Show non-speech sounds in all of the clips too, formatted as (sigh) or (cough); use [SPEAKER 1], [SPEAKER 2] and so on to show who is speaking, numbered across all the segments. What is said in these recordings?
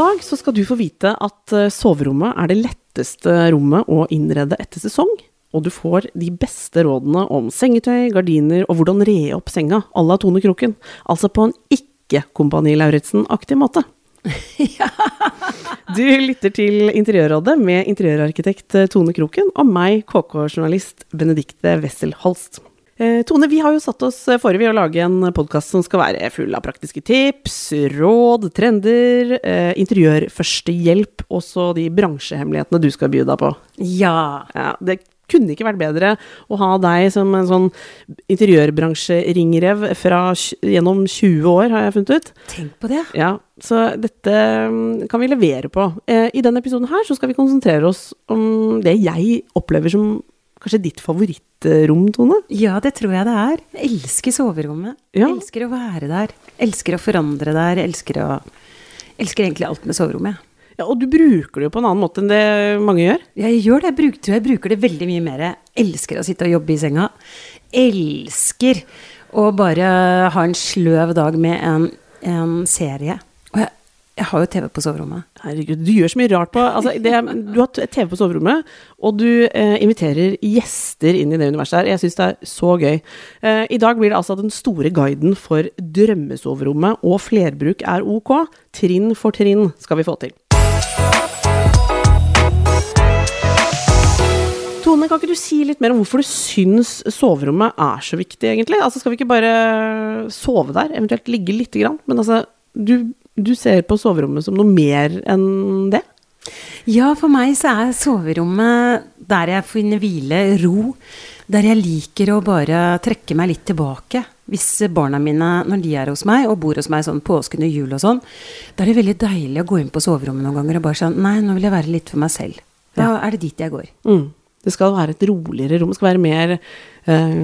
[SPEAKER 1] Dag så skal du få vite at eh, soverommet er det letteste rommet å innrede etter sesong. Og du får de beste rådene om sengetøy, gardiner og hvordan re opp senga à la Tone Kroken. Altså på en ikke Kompani Lauritzen-aktig måte. (laughs) Du lytter til Interiørrådet med interiørarkitekt eh, Tone Kroken og meg, KK-journalist Benedikte Wessel Holst. Eh, Tone, vi har jo satt oss for ved å lage en podkast som skal være full av praktiske tips, råd, trender, eh, interiørførstehjelp, og så de bransjehemmelighetene du skal by deg på.
[SPEAKER 2] Ja.
[SPEAKER 1] Ja, det kunne ikke vært bedre å ha deg som en sånn interiørbransjeringrev fra gjennom 20 år, har jeg funnet ut.
[SPEAKER 2] Tenk på det.
[SPEAKER 1] Ja, så dette mm, kan vi levere på. Eh, I denne episoden her så skal vi konsentrere oss om det jeg opplever som kanskje ditt favorittrom, Tone.
[SPEAKER 2] Ja, det tror jeg det er. Jeg elsker soverommet.
[SPEAKER 1] Ja.
[SPEAKER 2] Elsker å være der. Jeg Elsker å forandre der. Elsker å Elsker egentlig alt med soverommet.
[SPEAKER 1] Ja, og du bruker det jo på en annen måte enn det mange gjør.
[SPEAKER 2] Jeg gjør det. Jeg bruker, tror jeg bruker det veldig mye mer. Jeg elsker å sitte og jobbe i senga. Elsker å bare ha en sløv dag med en, en serie. Og jeg, jeg har jo TV på soverommet.
[SPEAKER 1] Herregud, du gjør så mye rart på altså, det, Du har TV på soverommet, og du eh, inviterer gjester inn i det universet her. Jeg syns det er så gøy. Eh, I dag blir det altså den store guiden for drømmesoverommet og flerbruk er ok. Trinn for trinn skal vi få til. Tone, kan ikke du si litt mer om hvorfor du syns soverommet er så viktig, egentlig? Altså, Skal vi ikke bare sove der, eventuelt ligge lite grann? Men altså, du, du ser på soverommet som noe mer enn det?
[SPEAKER 2] Ja, for meg så er soverommet der jeg finner hvile, ro. Der jeg liker å bare trekke meg litt tilbake. Hvis barna mine, når de er hos meg, og bor hos meg sånn påsken og jul og sånn, da er det veldig deilig å gå inn på soverommet noen ganger og bare sånn Nei, nå vil jeg være litt for meg selv. Da er det dit jeg går.
[SPEAKER 1] Mm. Det skal være et roligere rom. Det skal være mer eh,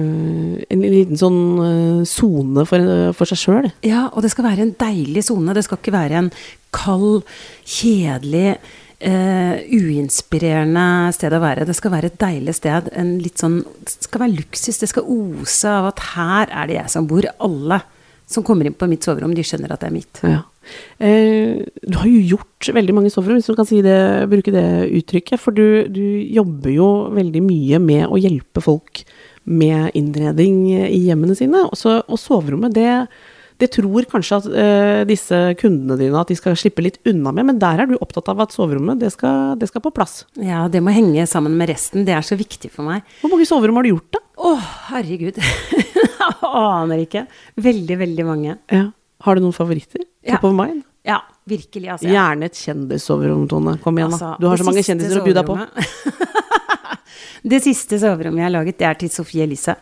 [SPEAKER 1] En liten sånn eh, sone for, for seg sjøl.
[SPEAKER 2] Ja, og det skal være en deilig sone. Det skal ikke være en kald, kjedelig, eh, uinspirerende sted å være. Det skal være et deilig sted. En litt sånn, det skal være luksus. Det skal ose av at her er det jeg som bor. Alle som kommer inn på mitt soverom, de skjønner at det er mitt.
[SPEAKER 1] Ja. Eh, du har jo gjort veldig mange soverom, hvis du kan si det, bruke det uttrykket. For du, du jobber jo veldig mye med å hjelpe folk med innredning i hjemmene sine. Også, og soverommet, det, det tror kanskje at uh, disse kundene dine at de skal slippe litt unna med, men der er du opptatt av at soverommet, det skal, det skal på plass.
[SPEAKER 2] Ja, det må henge sammen med resten. Det er så viktig for meg.
[SPEAKER 1] Hvor mange soverom har du gjort, da?
[SPEAKER 2] Å, herregud. jeg (laughs) aner ikke. Veldig, veldig mange.
[SPEAKER 1] Ja. Har du noen favoritter?
[SPEAKER 2] Ja.
[SPEAKER 1] Of mind?
[SPEAKER 2] Ja, virkelig. Altså,
[SPEAKER 1] Gjerne et kjendissoverom, Tone. Kom igjen, da.
[SPEAKER 2] Altså,
[SPEAKER 1] Du har så mange kjendiser å by deg på. (laughs)
[SPEAKER 2] det siste soverommet jeg har laget, det er til Sofie Elise.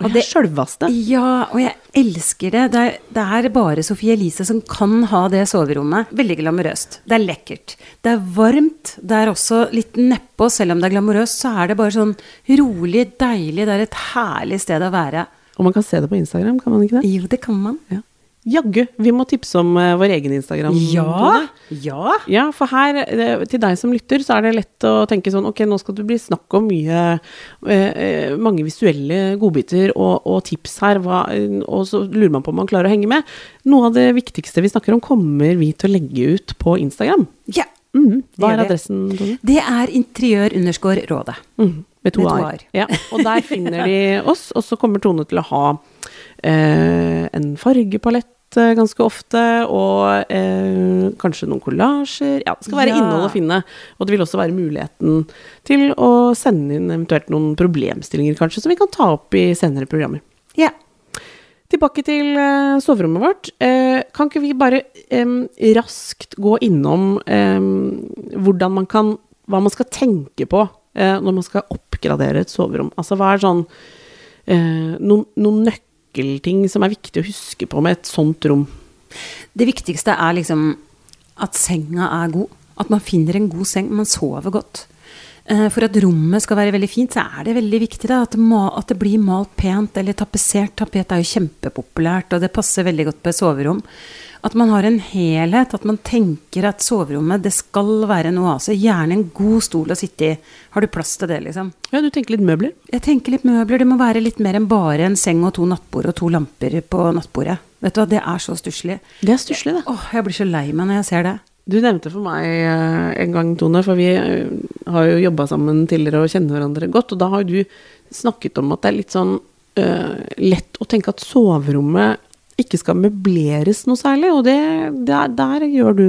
[SPEAKER 1] Og det sjølvaste.
[SPEAKER 2] Ja, og jeg elsker det. Det er, det er bare Sofie Elise som kan ha det soverommet. Veldig glamorøst. Det er lekkert. Det er varmt. Det er også litt nedpå. Selv om det er glamorøst, så er det bare sånn rolig, deilig. Det er et herlig sted å være.
[SPEAKER 1] Og man kan se det på Instagram, kan man ikke det?
[SPEAKER 2] Jo, det kan man.
[SPEAKER 1] Ja. Jaggu, vi må tipse om eh, vår egen Instagram. Ja,
[SPEAKER 2] Ja.
[SPEAKER 1] Ja, for her, eh, til deg som lytter, så er det lett å tenke sånn Ok, nå skal det bli snakk om mye eh, Mange visuelle godbiter og, og tips her, hva, og så lurer man på om man klarer å henge med. Noe av det viktigste vi snakker om, kommer vi til å legge ut på Instagram.
[SPEAKER 2] ja.
[SPEAKER 1] Mhm. Hva er adressen, Tone?
[SPEAKER 2] Det er interiør underscore rådet.
[SPEAKER 1] Mm, Med to a-er. Ja, og der (laughs) finner de oss, og så kommer Tone til å ha eh, en fargepalett eh, ganske ofte, og eh, kanskje noen kollasjer. Ja, det skal være
[SPEAKER 2] Ja.
[SPEAKER 1] innhold å finne. Og det vil også være muligheten til å sende inn eventuelt noen problemstillinger, kanskje, som vi kan ta opp i senere programmer.
[SPEAKER 2] Ja.
[SPEAKER 1] Tilbake til eh, soverommet vårt. Eh, kan ikke vi bare raskt gå innom hvordan man kan Hva man skal tenke på eh, når man skal oppgradere et soverom? Altså hva er sånn noen, noen nøkkelting som er viktig å huske på med et sånt rom?
[SPEAKER 2] Det viktigste er liksom at senga er god. At man finner en god seng. Man sover godt. Eh, For at rommet skal være veldig fint, så er det veldig viktig da, at, det ma at det blir malt pent eller tapetsert. Tapet er jo kjempepopulært, og det passer veldig godt på et soverom. At man har en helhet, at man tenker at soverommet det skal være en oase. Gjerne en god stol å sitte i. Har du plass til det, liksom?
[SPEAKER 1] Ja, du tenker litt møbler?
[SPEAKER 2] Jeg tenker litt møbler. Det må være litt mer enn bare en seng og to nattbord og to lamper på nattbordet. Vet du hva, det er så stusslig.
[SPEAKER 1] Det er stusslig, det.
[SPEAKER 2] Åh, jeg blir så lei meg når jeg ser det.
[SPEAKER 1] Du nevnte for meg eh, en gang, Tone, for vi eh, har jo jobba sammen tidligere og kjenner hverandre godt, og da har du snakket om at det er litt sånn uh, lett å tenke at soverommet ikke skal møbleres noe særlig, og det, der, der gjør du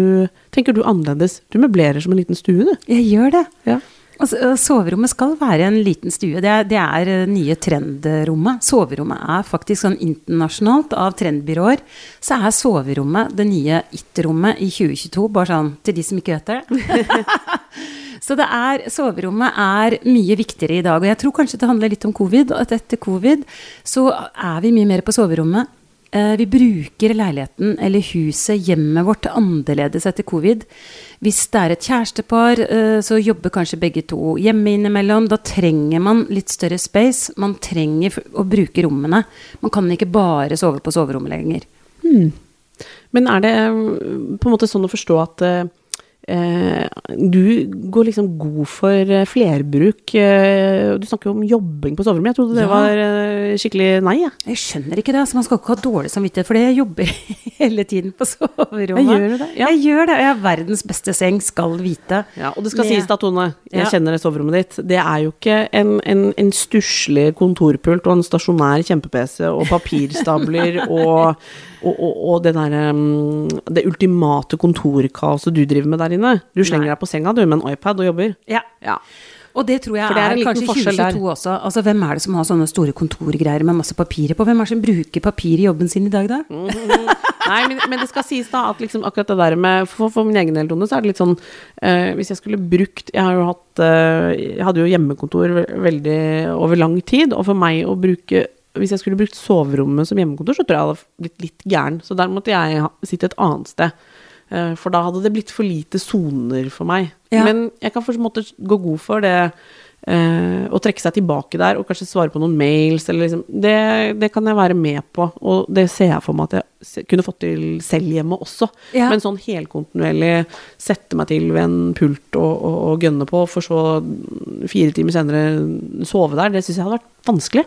[SPEAKER 1] Tenker du annerledes? Du møblerer som en liten stue, du.
[SPEAKER 2] Jeg gjør det.
[SPEAKER 1] Ja.
[SPEAKER 2] Altså, øh, soverommet skal være en liten stue. Det er, det er øh, nye trendrommet. Soverommet er faktisk sånn internasjonalt av trendbyråer. Så er soverommet det nye it-rommet i 2022, bare sånn til de som ikke vet det. (laughs) så det er, soverommet er mye viktigere i dag. Og jeg tror kanskje det handler litt om covid, at etter covid så er vi mye mer på soverommet. Eh, Vi bruker leiligheten eller huset, hjemmet vårt, annerledes etter covid. Hvis det er et kjærestepar, eh, så jobber kanskje begge to hjemme innimellom. Da trenger man litt større space. Man trenger å bruke rommene. Man kan ikke bare sove på soverommet lenger.
[SPEAKER 1] Men er det eh, på en måte sånn å forstå at du går liksom god for eh, flerbruk? Eh, du snakker jo om jobbing på soverommet. Jeg trodde det
[SPEAKER 2] Ja.
[SPEAKER 1] var eh, skikkelig nei, jeg.
[SPEAKER 2] Jeg skjønner ikke det. altså Man skal ikke ha dårlig samvittighet, for jeg jobber (laughs) hele tiden på soverommet.
[SPEAKER 1] Jeg gjør det, ja.
[SPEAKER 2] Jeg gjør det, jeg har verdens beste seng, skal vite.
[SPEAKER 1] Ja, og det skal sies da, Tone, jeg
[SPEAKER 2] Ja.
[SPEAKER 1] kjenner det soverommet ditt. Det er jo ikke en, en, en stusslig kontorpult og en stasjonær kjempe-PC og papirstabler (laughs) og, og, og, og det derre um, Det ultimate kontorkaoset du driver med der inne. Du slenger
[SPEAKER 2] Nei.
[SPEAKER 1] deg på senga, du, med en iPad og jobber.
[SPEAKER 2] Ja.
[SPEAKER 1] Ja.
[SPEAKER 2] Og det tror jeg
[SPEAKER 1] For det er
[SPEAKER 2] er, kanskje
[SPEAKER 1] forskjell der.
[SPEAKER 2] 2022 også. Altså, hvem er det som har sånne store kontorgreier med masse papirer på? Hvem er det som bruker papir i jobben sin i dag, da? (laughs)
[SPEAKER 1] Nei, men, men det skal sies da at liksom akkurat det der med For, for min egen del, Tone, så er det litt sånn eh, Hvis jeg skulle brukt Jeg har jo hatt eh, Jeg hadde jo hjemmekontor veldig over lang tid, og for meg å bruke Hvis jeg skulle brukt soverommet som hjemmekontor, så tror jeg jeg hadde blitt litt gæren. Så der måtte jeg sitte et annet sted. Eh, for da hadde det blitt for lite soner for meg.
[SPEAKER 2] Ja.
[SPEAKER 1] Men jeg kan for en måte gå god for det eh, å trekke seg tilbake der og kanskje svare på noen mails eller liksom det, det kan jeg være med på, og det ser jeg for meg at jeg kunne fått til selv hjemme også.
[SPEAKER 2] Ja.
[SPEAKER 1] Men sånn helkontinuerlig sette meg til ved en pult og, og, og gønne på, for så fire timer senere sove der, det syns jeg hadde vært vanskelig.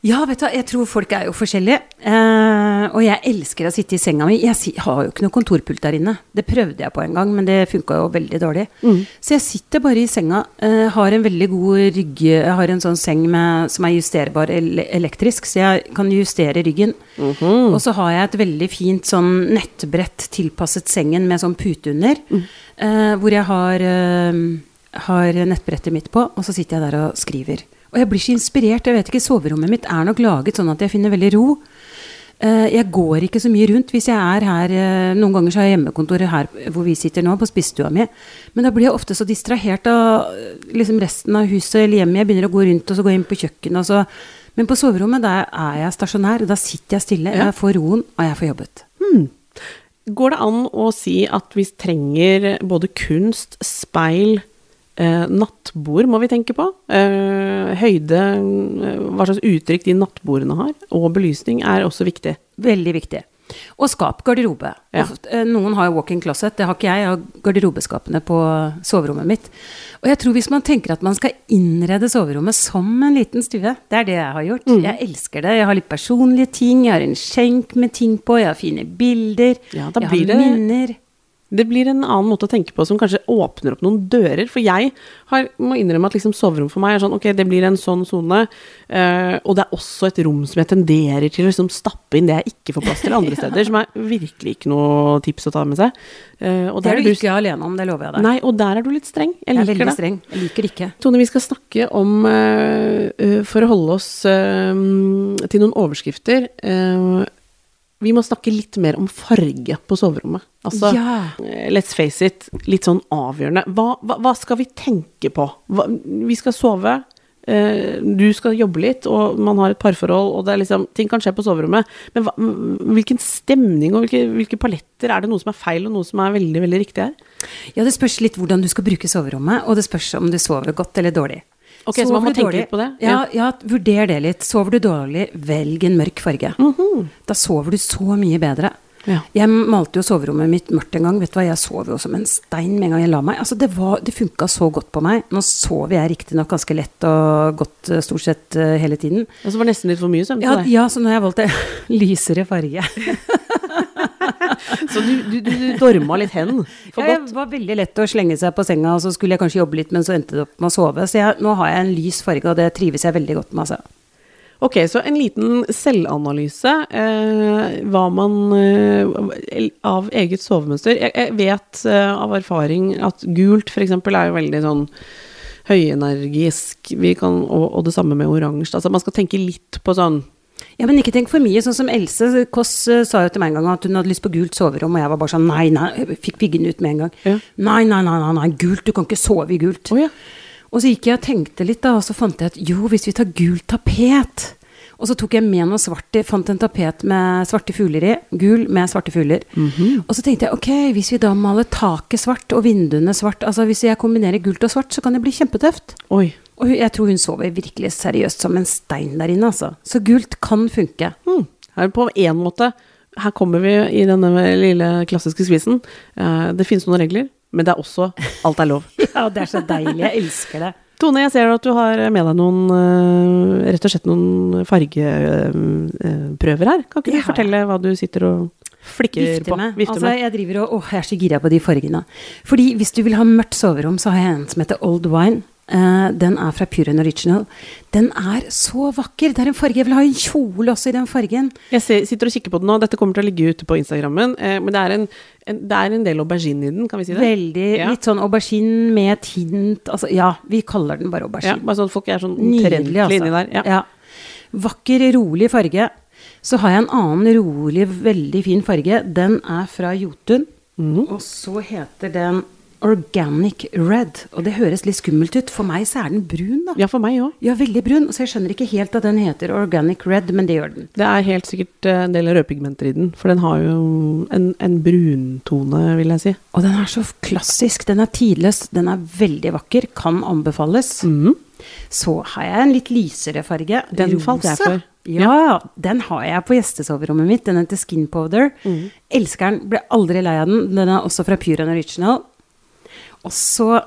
[SPEAKER 2] Ja, vet du hva, jeg tror folk er jo forskjellige. Eh, og jeg elsker å sitte i senga mi. Jeg har jo ikke noe kontorpult der inne. Det prøvde jeg på en gang, men det funka jo veldig dårlig. Så jeg sitter bare i senga. Eh, har en veldig god rygg Jeg har en sånn seng med, som er justerbar ele elektrisk, så jeg kan justere ryggen. Og så har jeg et veldig fint sånn nettbrett tilpasset sengen med sånn pute under. Eh, hvor jeg har, eh, har nettbrettet mitt på, og så sitter jeg der og skriver. Og jeg blir så inspirert. Jeg vet ikke, Soverommet mitt er nok laget sånn at jeg finner veldig ro. Eh, Jeg går ikke så mye rundt. Hvis jeg er her eh, Noen ganger så har jeg hjemmekontoret her hvor vi sitter nå, på spisestua mi. Men da blir jeg ofte så distrahert av eh, liksom resten av huset eller hjemmet. Jeg begynner å gå rundt og så gå inn på kjøkkenet. Men på soverommet der er jeg stasjonær. Da sitter jeg stille. Jeg får roen, og jeg får jobbet.
[SPEAKER 1] Går det an å si at vi trenger både kunst, speil, eh, nattbord må vi tenke på? Eh, høyde, eh, hva slags uttrykk de nattbordene har, og belysning er også viktig.
[SPEAKER 2] Veldig viktig. Og skap, garderobe.
[SPEAKER 1] Ja.
[SPEAKER 2] Eh, noen har jo walk-in closet, det har ikke jeg. Jeg har garderobeskapene på soverommet mitt. Og jeg tror hvis man tenker at man skal innrede soverommet som en liten stue, det er det jeg har gjort.
[SPEAKER 1] Mm.
[SPEAKER 2] Jeg elsker det. Jeg har litt personlige ting, jeg har en skjenk med ting på, jeg har fine bilder,
[SPEAKER 1] Ja, da
[SPEAKER 2] jeg har
[SPEAKER 1] det-
[SPEAKER 2] minner.
[SPEAKER 1] Det blir en annen måte å tenke på som kanskje åpner opp noen dører. For jeg har, må innrømme at liksom soverom for meg er sånn Ok, det blir en sånn sone. eh, og det er også et rom som jeg tenderer til å liksom stappe inn det jeg ikke får plass til andre (laughs) steder. Som er virkelig ikke noe tips å ta med seg. Uh,
[SPEAKER 2] Det
[SPEAKER 1] der
[SPEAKER 2] er du ikke alene om, det lover jeg deg.
[SPEAKER 1] Nei, og der er du litt streng. Jeg
[SPEAKER 2] jeg er
[SPEAKER 1] liker
[SPEAKER 2] veldig
[SPEAKER 1] det.
[SPEAKER 2] streng. Jeg liker det ikke.
[SPEAKER 1] Tone, vi skal snakke om uh, uh, For å holde oss til noen overskrifter. eh, vi må snakke litt mer om farge på soverommet. Altså,
[SPEAKER 2] Ja.
[SPEAKER 1] eh, let's face it, litt sånn avgjørende. Hva, hva, hva skal vi tenke på? Hva, vi skal sove, eh, du skal jobbe litt, og man har et parforhold, og det liksom, ting kan skje på soverommet. Men hvilken stemning og hvilke, hvilke paletter? Er det noe som er feil, og noe som er veldig, veldig riktig her?
[SPEAKER 2] Ja, det spørs litt hvordan du skal bruke soverommet, og det spørs om du sover godt eller dårlig.
[SPEAKER 1] Ok, så man må tenke
[SPEAKER 2] dårlig-
[SPEAKER 1] litt på det?
[SPEAKER 2] Ja, ja, vurder det litt. Sover du dårlig, velg en mørk farge. Da sover du så mye bedre.
[SPEAKER 1] Ja.
[SPEAKER 2] Jeg malte jo soverommet mitt mørkt en gang. Vet du hva, Jeg sov jo som en stein med en gang jeg la meg. Altså, Det, var- det funka så godt på meg. Nå sover jeg riktignok ganske lett og godt eh, stort sett uh, hele tiden.
[SPEAKER 1] Og så var det nesten litt for mye søvn
[SPEAKER 2] Ja,
[SPEAKER 1] på deg.
[SPEAKER 2] ja, så nå har jeg valgt en (laughs) lysere farge. (laughs)
[SPEAKER 1] Så du, du, du, dorma litt hen for
[SPEAKER 2] Ja,
[SPEAKER 1] godt.
[SPEAKER 2] det var veldig lett å slenge seg på senga, og så skulle jeg kanskje jobbe litt, men så endte det opp med å sove. Så jeg, nå har jeg en lys farge, og det trives jeg veldig godt med. Altså.
[SPEAKER 1] Ok, så en liten selvanalyse eh, hva man eh, av eget sovemønster. Jeg, jeg vet eh, av erfaring at gult f.eks. er jo veldig sånn høyenergisk, vi kan, og, og det samme med oransje. Altså man skal tenke litt på sånn
[SPEAKER 2] Ja, men ikke tenk for mye, sånn som Else Kåss eh, sa jo til meg en gang at hun hadde lyst på gult soverom, og jeg var bare sånn nei, nei, jeg fikk piggene ut med en gang.
[SPEAKER 1] Ja.
[SPEAKER 2] Nei, nei, nei, nei, nei, gult, du kan ikke sove i gult.
[SPEAKER 1] Oh, ja.
[SPEAKER 2] Og så gikk jeg og tenkte litt, da, og så fant jeg at jo, hvis vi tar gult tapet Og så tok jeg med noe svart i, fant en tapet med svarte fugler i, gul med svarte fugler. Og så tenkte jeg ok, hvis vi da maler taket svart og vinduene svart, altså hvis jeg kombinerer gult og svart, så kan det bli kjempetøft.
[SPEAKER 1] Oi.
[SPEAKER 2] Og jeg tror hun sover virkelig seriøst som en stein der inne, altså. Så gult kan funke.
[SPEAKER 1] Mm. Her på én måte Her kommer vi i denne lille klassiske skvisen. Eh, det finnes noen regler, men det er også (laughs) alt er lov.
[SPEAKER 2] Ja, det er så deilig. Jeg elsker det.
[SPEAKER 1] Tone, jeg ser at du har med deg noen eh, rett og slett noen fargeprøver her. Kan ikke du fortelle hva du sitter og flikker
[SPEAKER 2] vifter
[SPEAKER 1] på?
[SPEAKER 2] med.
[SPEAKER 1] Vifter
[SPEAKER 2] altså,
[SPEAKER 1] med.
[SPEAKER 2] jeg driver og Åh, jeg er så gira på de fargene. Fordi hvis du vil ha mørkt soverom, så har jeg en som heter Old Wine. Eh, den er fra Pure and Original. Den er så vakker. Det er en farge Jeg vil ha en kjole også i den fargen.
[SPEAKER 1] Jeg ser, sitter og kikker på den nå. Dette kommer til å ligge ute på Instagrammen. Eh, men det er, en, en, det er en del aubergine i den, kan vi si det?
[SPEAKER 2] Veldig
[SPEAKER 1] Ja.
[SPEAKER 2] Litt sånn aubergine med et hint Altså, ja, vi kaller den bare
[SPEAKER 1] Ja,
[SPEAKER 2] aubergine.
[SPEAKER 1] bare sånn folk er sånn
[SPEAKER 2] Nydelig, altså.
[SPEAKER 1] inni der. Ja.
[SPEAKER 2] Ja. Vakker, rolig farge. Så har jeg en annen rolig, veldig fin farge. Den er fra Jotun.
[SPEAKER 1] Mm.
[SPEAKER 2] Og så heter den Organic Red. Og det høres litt skummelt ut. For meg så er den brun, da.
[SPEAKER 1] ja, for meg òg.
[SPEAKER 2] Ja, veldig brun. Så jeg skjønner ikke helt at den heter Organic Red, men det gjør den.
[SPEAKER 1] Det er helt sikkert eh, en del rødpigmenter i den, for den har jo en, en bruntone, vil jeg si.
[SPEAKER 2] Og den er så klassisk. Den er tidløs. Den er veldig vakker. Kan anbefales.
[SPEAKER 1] Mhm.
[SPEAKER 2] Så har jeg en litt lysere farge.
[SPEAKER 1] Den falt jeg for.
[SPEAKER 2] Ja, den har jeg på gjestesoverommet mitt. Den heter Skin Powder.
[SPEAKER 1] Mm.
[SPEAKER 2] Elsker den. Ble aldri lei av den. Den er også fra Pure and Original. Og så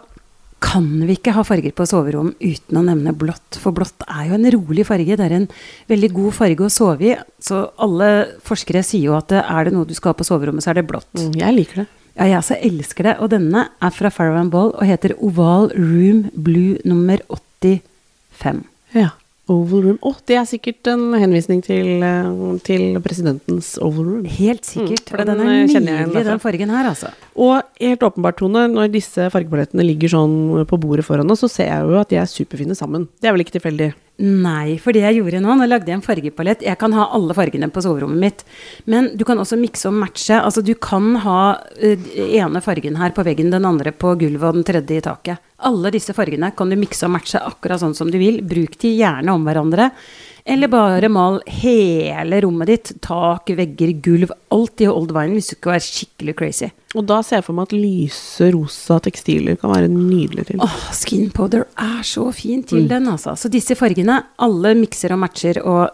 [SPEAKER 2] kan vi ikke ha farger på soverom uten å nevne blått, for blått er jo en rolig farge. Det er en veldig god farge å sove i. Så alle forskere sier jo at er det noe du skal ha på soverommet, så er det blått.
[SPEAKER 1] Mm, Jeg liker det.
[SPEAKER 2] Ja, jeg også elsker det. Og denne er fra Farrow Ball og heter Oval Room Blue nummer 85.
[SPEAKER 1] Ja. Oval Room. Å, det er sikkert en henvisning til, eh, til presidentens Oval Room.
[SPEAKER 2] Helt sikkert.
[SPEAKER 1] Mm, for
[SPEAKER 2] den
[SPEAKER 1] den,
[SPEAKER 2] er
[SPEAKER 1] eh,
[SPEAKER 2] nydelig, den fargen her, altså.
[SPEAKER 1] Og helt åpenbart, Tone, når disse fargepalettene ligger sånn på bordet foran oss, så ser jeg jo at de er superfine sammen. Det er vel ikke tilfeldig?
[SPEAKER 2] Nei, for det jeg gjorde nå, nå lagde jeg en fargepalett. Jeg kan ha alle fargene på soverommet mitt. Men du kan også mikse og matche. Altså du kan ha uh, ene fargen her på veggen, den andre på gulvet og den tredje i taket. Alle disse fargene kan du mikse og matche akkurat sånn som du vil. Bruk de gjerne om hverandre. Eller bare mal hele rommet ditt. Tak, vegger, gulv. Alt i old wine hvis du ikke er skikkelig crazy.
[SPEAKER 1] Og da ser jeg for meg at lyse, rosa tekstiler kan være nydelig til.
[SPEAKER 2] Åh, skin powder er så fin til den, altså. Så disse fargene, alle mikser og matcher, og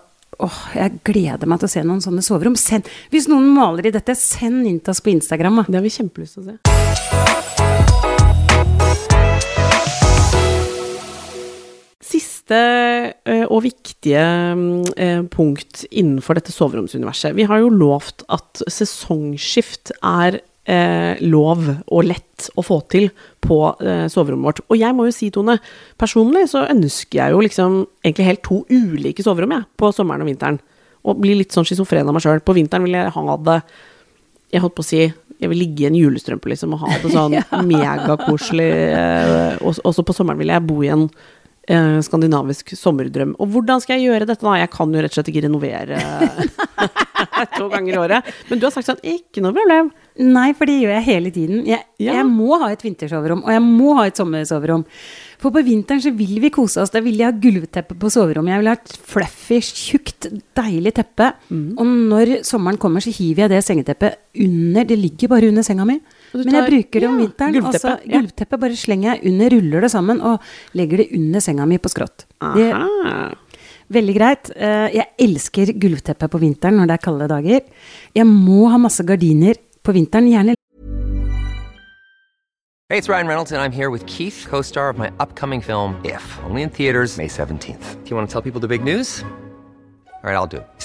[SPEAKER 2] åh, jeg gleder meg til å se noen sånne soverom. Send, hvis noen maler i dette, send inntas på Instagram. Da.
[SPEAKER 1] Det har vi kjempelyst til å se. Siste eh, og viktige mm, eh, punkt innenfor dette soveromsuniverset. Vi har jo lovt at sesongskift er eh, lov og lett å få til på soverommet vårt. Og jeg må jo si, Tone, personlig så ønsker jeg jo liksom egentlig helt to ulike soverom, jeg, på sommeren og vinteren. Og blir litt sånn schizofren av meg sjøl. På vinteren vil jeg ha det jeg holdt på å si jeg vil ligge i en julestrømpe liksom og ha det (laughs) sånn megakoselig. eh, Og og så på sommeren vil jeg bo i en eh, skandinavisk sommerdrøm. Og hvordan skal jeg gjøre dette da? Jeg kan jo rett og slett ikke renovere (laughs) to ganger i året. Men du har sagt sånn, ikke noe problem.
[SPEAKER 2] Nei, for det gjør jeg hele tiden. Jeg,
[SPEAKER 1] Ja.
[SPEAKER 2] jeg må ha et vintersoverom, og jeg må ha et sommersoverom. For på vinteren så vil vi kose oss. Da vil jeg ha gulvteppe på soverommet. Jeg vil ha et fluffy, tjukt, deilig teppe.
[SPEAKER 1] Mm.
[SPEAKER 2] Og når sommeren kommer, så hiver jeg det sengeteppet under Det ligger bare under senga mi.
[SPEAKER 1] Og du
[SPEAKER 2] Men jeg
[SPEAKER 1] tar-
[SPEAKER 2] bruker det om
[SPEAKER 1] ja,
[SPEAKER 2] vinteren.
[SPEAKER 1] gulvteppe,
[SPEAKER 2] Altså,
[SPEAKER 1] ja.
[SPEAKER 2] gulvteppet bare slenger jeg under, ruller det sammen og legger det under senga mi på skrått. Det, Veldig greit. Eh, Jeg elsker gulvteppe på vinteren når det er kalde dager. Jeg må ha masse gardiner på vinteren, gjerne
[SPEAKER 3] Hey, it's Ryan Reynolds, and I'm here with Keith, co star of my upcoming film, If, only in theaters, May 17th. Do you want to tell people the big news? All right, I'll do. it.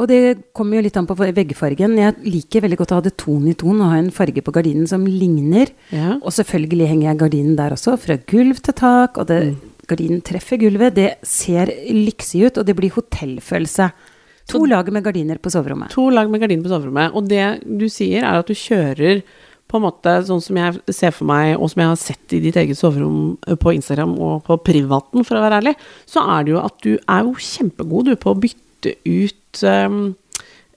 [SPEAKER 2] Og det kommer jo litt an på veggfargen. Jeg liker veldig godt å ha det ton i ton og ha en farge på gardinen som ligner.
[SPEAKER 1] Ja.
[SPEAKER 2] Og selvfølgelig henger jeg gardinen der også, fra gulv til tak. Og det, gardinen treffer gulvet. Det ser lyksig ut, og det blir hotellfølelse. To lag med gardiner på soverommet.
[SPEAKER 1] To lag med gardiner på soverommet. Og det du sier, er at du kjører på en måte sånn som jeg ser for meg, og som jeg har sett i ditt eget soverom eh, på Instagram og på privaten, for å være ærlig, så er det jo at du er jo kjempegod du, på å bytte ut ehm,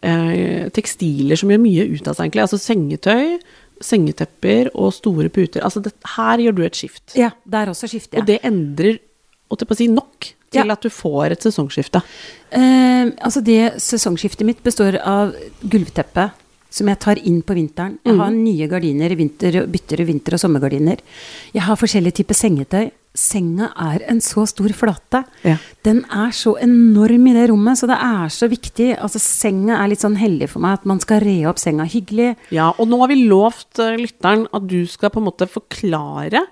[SPEAKER 1] eh, tekstiler som gjør mye ut av seg, egentlig. Altså sengetøy, sengetepper og store puter. Altså det, her gjør du et skift.
[SPEAKER 2] Ja, der også skifter jeg.
[SPEAKER 1] Og det endrer, og til å si, nok til
[SPEAKER 2] Ja.
[SPEAKER 1] at du får et sesongskifte.
[SPEAKER 2] Eh, altså det sesongskiftet mitt består av gulvteppe som jeg tar inn på vinteren. Jeg har nye gardiner, vinter, bytter vinter- og sommergardiner. Jeg har forskjellige typer sengetøy. Senga er en så stor flate.
[SPEAKER 1] Ja.
[SPEAKER 2] Den er så enorm i det rommet, så det er så viktig. Altså Senga er litt sånn hellig for meg, at man skal re opp senga hyggelig.
[SPEAKER 1] Ja, og nå har vi lovt eh, lytteren at du skal på en måte forklare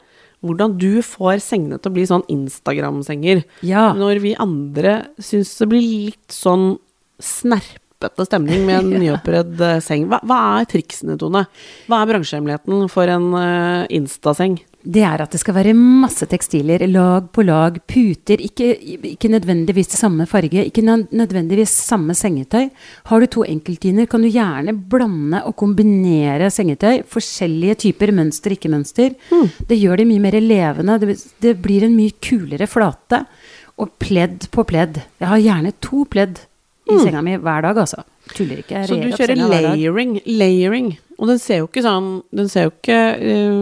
[SPEAKER 1] hvordan du får sengene til å bli sånn Instagram-senger.
[SPEAKER 2] Ja.
[SPEAKER 1] Når vi andre syns det blir litt sånn snerpete stemning med en (laughs) nyoppredd eh, seng. Hva, hva er triksene, Tone? Hva er bransjehemmeligheten for en uh, Insta-seng?
[SPEAKER 2] Det er at det skal være masse tekstiler, lag på lag, puter, ikke, ikke nødvendigvis samme farge, ikke nødvendigvis samme sengetøy. Har du to enkeltdyner, kan du gjerne blande og kombinere sengetøy. Forskjellige typer mønster, ikke mønster. Det gjør det mye mer levende. Det, det blir en mye kulere flate. Og pledd på pledd. Jeg har gjerne to pledd i senga mi hver dag, altså. Tuller ikke.
[SPEAKER 1] Så du kjører layering. Layering. Og den ser jo ikke sånn Den ser jo ikke uh,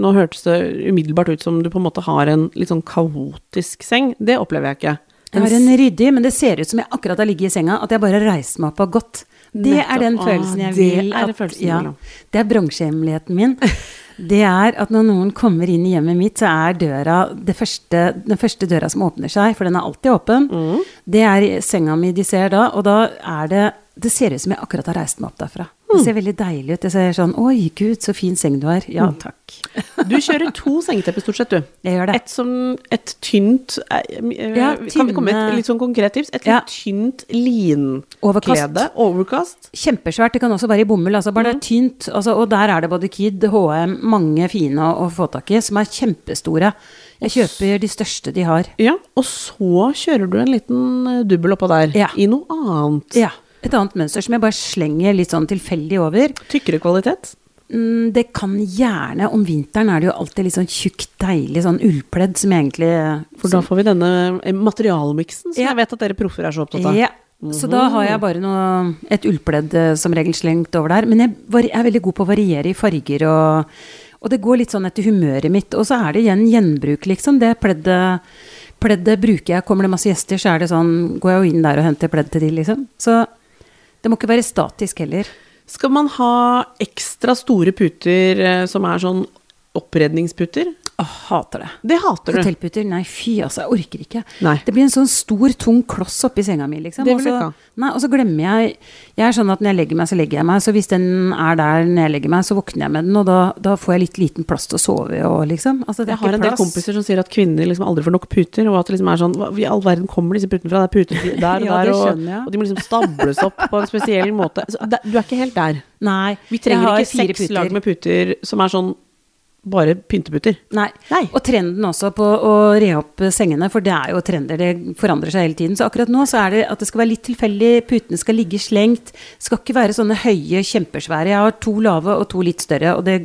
[SPEAKER 1] Nå hørtes det umiddelbart ut som du på en måte har en litt sånn kaotisk seng. Det opplever jeg ikke.
[SPEAKER 2] Jeg har en ryddig, men det ser ut som jeg akkurat har ligget i senga, at jeg bare har reist meg opp og gått. Det
[SPEAKER 1] Nettopp.
[SPEAKER 2] er den følelsen jeg
[SPEAKER 1] det
[SPEAKER 2] vil
[SPEAKER 1] er
[SPEAKER 2] at
[SPEAKER 1] følelsen du
[SPEAKER 2] ja. Det er bransjehemmeligheten min. (laughs) Det er at når noen kommer inn i hjemmet mitt, så er døra det første, den første døra som åpner seg, for den er alltid åpen,
[SPEAKER 1] Mm.
[SPEAKER 2] det er senga mi de ser da, og da er det Det ser ut som jeg akkurat har reist meg opp derfra.
[SPEAKER 1] Mm.
[SPEAKER 2] Det ser veldig deilig ut. Det ser sånn Oi, gud, så fin seng du har. Ja,
[SPEAKER 1] Mm.
[SPEAKER 2] takk.
[SPEAKER 1] Du kjører to sengetepper stort sett, du.
[SPEAKER 2] Jeg gjør det.
[SPEAKER 1] Et som et tynt eh, eh,
[SPEAKER 2] Ja,
[SPEAKER 1] Kan vi komme med et litt sånn konkret tips? Et
[SPEAKER 2] Ja.
[SPEAKER 1] litt tynt linklede.
[SPEAKER 2] Overkast. Kjempesvært. Det kan også være i bomull. Altså bare
[SPEAKER 1] Mm.
[SPEAKER 2] det er tynt. Altså, og der er det både Kid, HM, mange fine å, å få tak i, som er kjempestore. Jeg kjøper de største de har.
[SPEAKER 1] Ja, og så kjører du en liten eh, dubbel oppå der.
[SPEAKER 2] Ja.
[SPEAKER 1] I noe annet.
[SPEAKER 2] Ja. Et annet mønster som jeg bare slenger litt sånn tilfeldig over.
[SPEAKER 1] Tykkere kvalitet.
[SPEAKER 2] Mm, Det kan gjerne Om vinteren er det jo alltid litt sånn tjukt, deilig sånn ullpledd som egentlig
[SPEAKER 1] For da får vi denne eh, materialmiksen som
[SPEAKER 2] Ja.
[SPEAKER 1] jeg vet at dere proffer er så opptatt av.
[SPEAKER 2] Ja. Så da har jeg bare noe, et ullpledd eh, som regel slengt over der. Men jeg jeg er veldig god på å variere i farger og Og det går litt sånn etter humøret mitt. Og så er det igjen gjenbruk, liksom. Det pleddet, pleddet bruker jeg. Kommer det masse gjester, så er det sånn Går jeg jo inn der og henter pledd til de, liksom. Så det må ikke være statisk heller.
[SPEAKER 1] Skal man ha ekstra store puter eh, som er sånn oppredningsputer?
[SPEAKER 2] Åh, hater det.
[SPEAKER 1] Det hater du.
[SPEAKER 2] Hotellputer, nei fy altså, jeg orker ikke.
[SPEAKER 1] Nei.
[SPEAKER 2] Det blir en sånn stor, tung kloss oppi senga mi, liksom.
[SPEAKER 1] Det vil
[SPEAKER 2] så-
[SPEAKER 1] ikke.
[SPEAKER 2] Nei, og så glemmer jeg Jeg er sånn at når jeg legger meg, så legger jeg meg. Så hvis den er der når jeg legger meg, så våkner jeg med den, og da, da får jeg litt liten plass til å sove og liksom. Altså, det
[SPEAKER 1] Jeg har
[SPEAKER 2] en
[SPEAKER 1] en del kompiser som sier at kvinner liksom aldri får nok puter, og at det liksom er sånn Hva i all verden kommer disse putene fra? Det er puter (laughs) der og
[SPEAKER 2] Ja,
[SPEAKER 1] der, og, og de må liksom stables opp på en spesiell måte. Så det, du er ikke helt der.
[SPEAKER 2] Nei.
[SPEAKER 1] Vi trenger ikke seks
[SPEAKER 2] puter.
[SPEAKER 1] lag med puter som er sånn bare pynteputer.
[SPEAKER 2] Nei.
[SPEAKER 1] Nei.
[SPEAKER 2] Og trenden også på å re opp sengene, for det er jo trender, det forandrer seg hele tiden. Så akkurat nå så er det at det skal være litt tilfeldig, putene skal ligge slengt. Skal ikke være sånne høye, kjempesvære. Jeg har to lave og to litt større, og det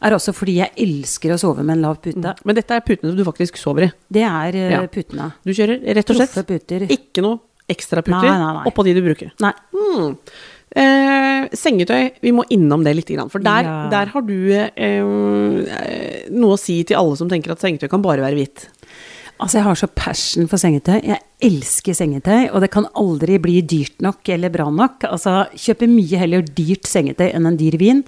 [SPEAKER 2] er også fordi jeg elsker å sove med en lav pute.
[SPEAKER 1] Men dette er putene du faktisk sover i.
[SPEAKER 2] Det er eh,
[SPEAKER 1] Ja.
[SPEAKER 2] putene.
[SPEAKER 1] Du kjører rett og slett ikke noe ekstraputer
[SPEAKER 2] puter, nei, nei.
[SPEAKER 1] oppå de du bruker.
[SPEAKER 2] Nei.
[SPEAKER 1] Hmm. Eh, sengetøy, vi må innom det litt, for der,
[SPEAKER 2] Ja.
[SPEAKER 1] der har du eh, noe å si til alle som tenker at sengetøy kan bare være hvitt.
[SPEAKER 2] Altså, jeg har så passion for sengetøy. Jeg elsker sengetøy, og det kan aldri bli dyrt nok eller bra nok. Altså, kjøper mye heller dyrt sengetøy enn en dyr vin.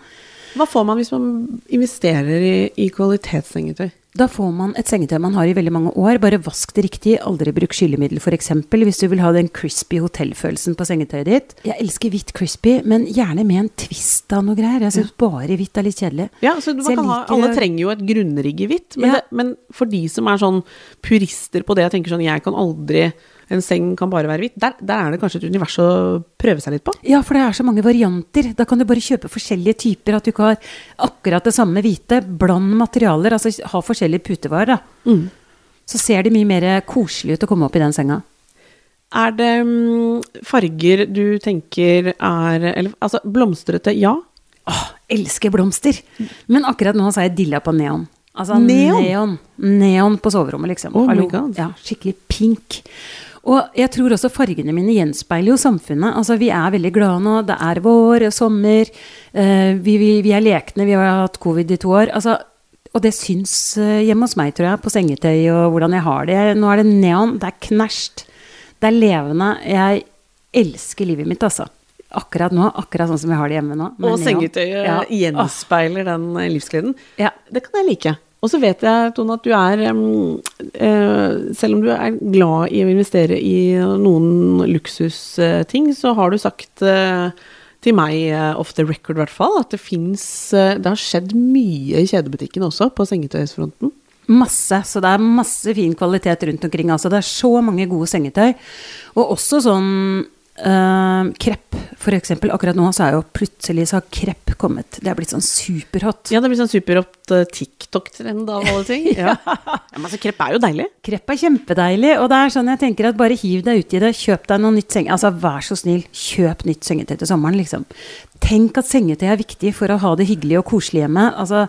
[SPEAKER 1] Hva får man hvis man investerer i, i kvalitetssengetøy?
[SPEAKER 2] Da får man et sengetøy man har i veldig mange år. Bare vask det riktig. Aldri bruk skyllemiddel, f.eks. Hvis du vil ha den crispy hotellfølelsen på sengetøyet ditt. Jeg elsker hvitt crispy, men gjerne med en twist av noe greier. Jeg syns bare hvitt er litt kjedelig.
[SPEAKER 1] Ja, så man
[SPEAKER 2] Så
[SPEAKER 1] kan ha, Alle trenger jo et grunnrigg i hvitt, men,
[SPEAKER 2] Ja.
[SPEAKER 1] men for de som er sånn purister på det jeg tenker sånn Jeg kan aldri En seng kan bare være hvitt. Der, der er det kanskje et univers å prøve seg litt på.
[SPEAKER 2] Ja, for det er så mange varianter. Da kan du bare kjøpe forskjellige typer. At du ikke har akkurat det samme hvite. Bland materialer. Altså ha forskjellige putevarer, da.
[SPEAKER 1] Mm.
[SPEAKER 2] Så ser det mye mer koselig ut å komme opp i den senga.
[SPEAKER 1] Er det mm, farger du tenker er eller, Altså, blomstrete, ja.
[SPEAKER 2] Åh, elsker blomster! Men akkurat nå så har jeg dilla på neon. Altså
[SPEAKER 1] Neon?
[SPEAKER 2] neon. Neon på soverommet, liksom.
[SPEAKER 1] Oh my God.
[SPEAKER 2] Ja, skikkelig pink. Og jeg tror også fargene mine gjenspeiler jo samfunnet. Altså, vi er veldig glade nå. Det er vår og sommer. Uh, vi, vi, vi er lekne. Vi har hatt covid i to år. Altså, og det syns eh, hjemme hos meg, tror jeg, på sengetøy og hvordan jeg har det. Nå er det neon. Det er knæsjt. Det er levende. Jeg elsker livet mitt, altså. Akkurat nå. Akkurat sånn som vi har det hjemme nå.
[SPEAKER 1] Og sengetøyet
[SPEAKER 2] Ja.
[SPEAKER 1] gjenspeiler den eh, livsgleden.
[SPEAKER 2] Ja.
[SPEAKER 1] Det kan jeg like. Og så vet jeg, Tone, at du er eh, Selv om du er glad i å investere i noen luksusting, så har du sagt eh, til meg, eh, off the record i hvert fall, at det fins Det har skjedd mye i kjedebutikken også, på sengetøysfronten.
[SPEAKER 2] Masse. Så det er masse fin kvalitet rundt omkring. Altså, det er så mange gode sengetøy. Og også sånn uh, krepp, for eksempel. Akkurat nå så er jo plutselig så har krepp kommet. Det er blitt sånn superhot.
[SPEAKER 1] Ja, det blir sånn superhot uh, TikTok-trend av alle ting. (laughs) Ja. ja, men altså, krepp er jo deilig.
[SPEAKER 2] Krepp er kjempedeilig, og det er sånn jeg tenker at bare hiv deg uti det. Kjøp deg noe nytt seng... Altså, vær så snill, kjøp nytt sengetøy til sommeren, liksom. Tenk at sengetøy er viktig for å ha det hyggelig og koselig hjemme. Altså,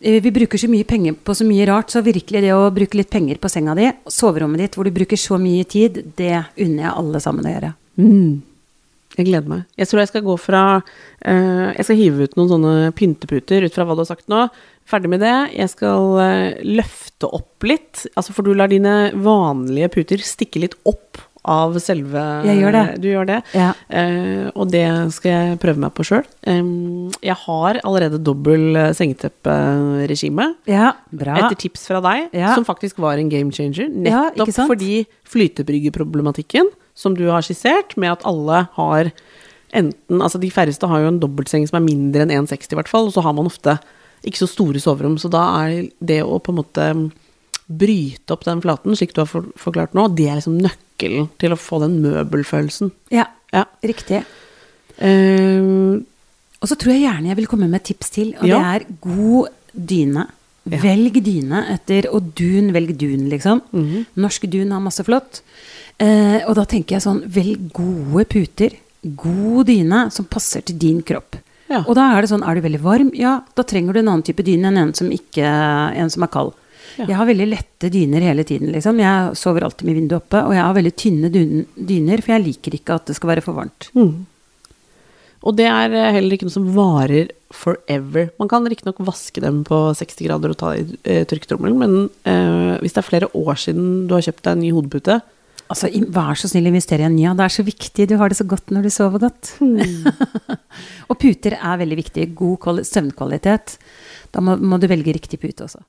[SPEAKER 2] eh, vi bruker så mye penger på så mye rart, så virkelig det å bruke litt penger på senga di, soverommet ditt hvor du bruker så mye tid, det unner jeg alle sammen å gjøre.
[SPEAKER 1] Jeg gleder meg. Jeg tror jeg skal gå fra uh, Jeg skal hive ut noen sånne pynteputer ut fra hva du har sagt nå. Ferdig med det. Jeg skal uh, løfte opp litt. Altså, for du lar dine vanlige puter stikke litt opp av selve
[SPEAKER 2] Jeg gjør det.
[SPEAKER 1] Du gjør det.
[SPEAKER 2] Ja.
[SPEAKER 1] Uh, og det skal jeg prøve meg på sjøl. jeg har allerede dobbel sengetepperegime.
[SPEAKER 2] Ja, bra.
[SPEAKER 1] Etter tips fra deg,
[SPEAKER 2] Ja.
[SPEAKER 1] som faktisk var en game changer. Nettopp
[SPEAKER 2] ja,
[SPEAKER 1] fordi flytebryggeproblematikken, som du har skissert, med at alle har enten Altså de færreste har jo en dobbeltseng som er mindre enn 1,60 i hvert fall, og så har man ofte ikke så store soverom. Så da er det å på en måte bryte opp den flaten, slik du har for, forklart nå, det er liksom nøkkelen til å få den møbelfølelsen.
[SPEAKER 2] Ja,
[SPEAKER 1] Ja.
[SPEAKER 2] riktig.
[SPEAKER 1] Uh,
[SPEAKER 2] Og så tror jeg gjerne jeg vil komme med et tips til, og
[SPEAKER 1] Ja.
[SPEAKER 2] det er god dyne.
[SPEAKER 1] Ja.
[SPEAKER 2] Velg dyne etter Og dun, velg dun, liksom.
[SPEAKER 1] Mhm.
[SPEAKER 2] Norsk dun har masse flott. Eh, og da tenker jeg sånn, velg gode puter. God dyne som passer til din kropp.
[SPEAKER 1] Ja.
[SPEAKER 2] Og da er det sånn, er du veldig varm, ja, da trenger du en annen type dyne enn en som, ikke, en som er kald.
[SPEAKER 1] Ja.
[SPEAKER 2] Jeg har veldig lette dyner hele tiden, liksom. Jeg sover alltid med vinduet oppe, og jeg har veldig tynne dyner, for jeg liker ikke at det skal være for varmt.
[SPEAKER 1] Mm. Og det er eh, heller ikke noe som varer forever. Man kan riktignok vaske dem på 60 grader og ta i eh, tørketrommelen, men eh, hvis det er flere år siden du har kjøpt deg en ny hodepute
[SPEAKER 2] Altså, vær så snill, invester i en ny. Ja, det er så viktig. Du har det så godt når du sover godt. Mm. (laughs) og puter er veldig viktig. God søvnkvalitet. Da må, må, du velge riktig pute også.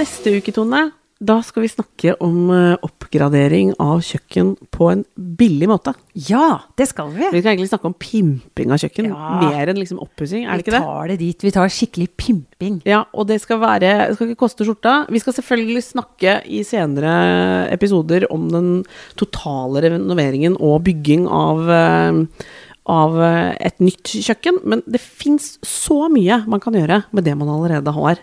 [SPEAKER 1] Neste uke, Tone, da skal vi snakke om eh, oppgradering av kjøkken på en billig måte.
[SPEAKER 2] Ja, det skal vi.
[SPEAKER 1] Vi skal egentlig snakke om pimping av kjøkken,
[SPEAKER 2] Ja.
[SPEAKER 1] mer enn liksom oppussing, er det ikke
[SPEAKER 2] vi
[SPEAKER 1] det?
[SPEAKER 2] tar det dit. Vi tar skikkelig pimping.
[SPEAKER 1] Ja, og det skal være Det skal ikke koste skjorta. Vi skal selvfølgelig snakke i senere episoder om den totale renoveringen og bygging av eh, av eh, et nytt kjøkken, men det fins så mye man kan gjøre med det man allerede har.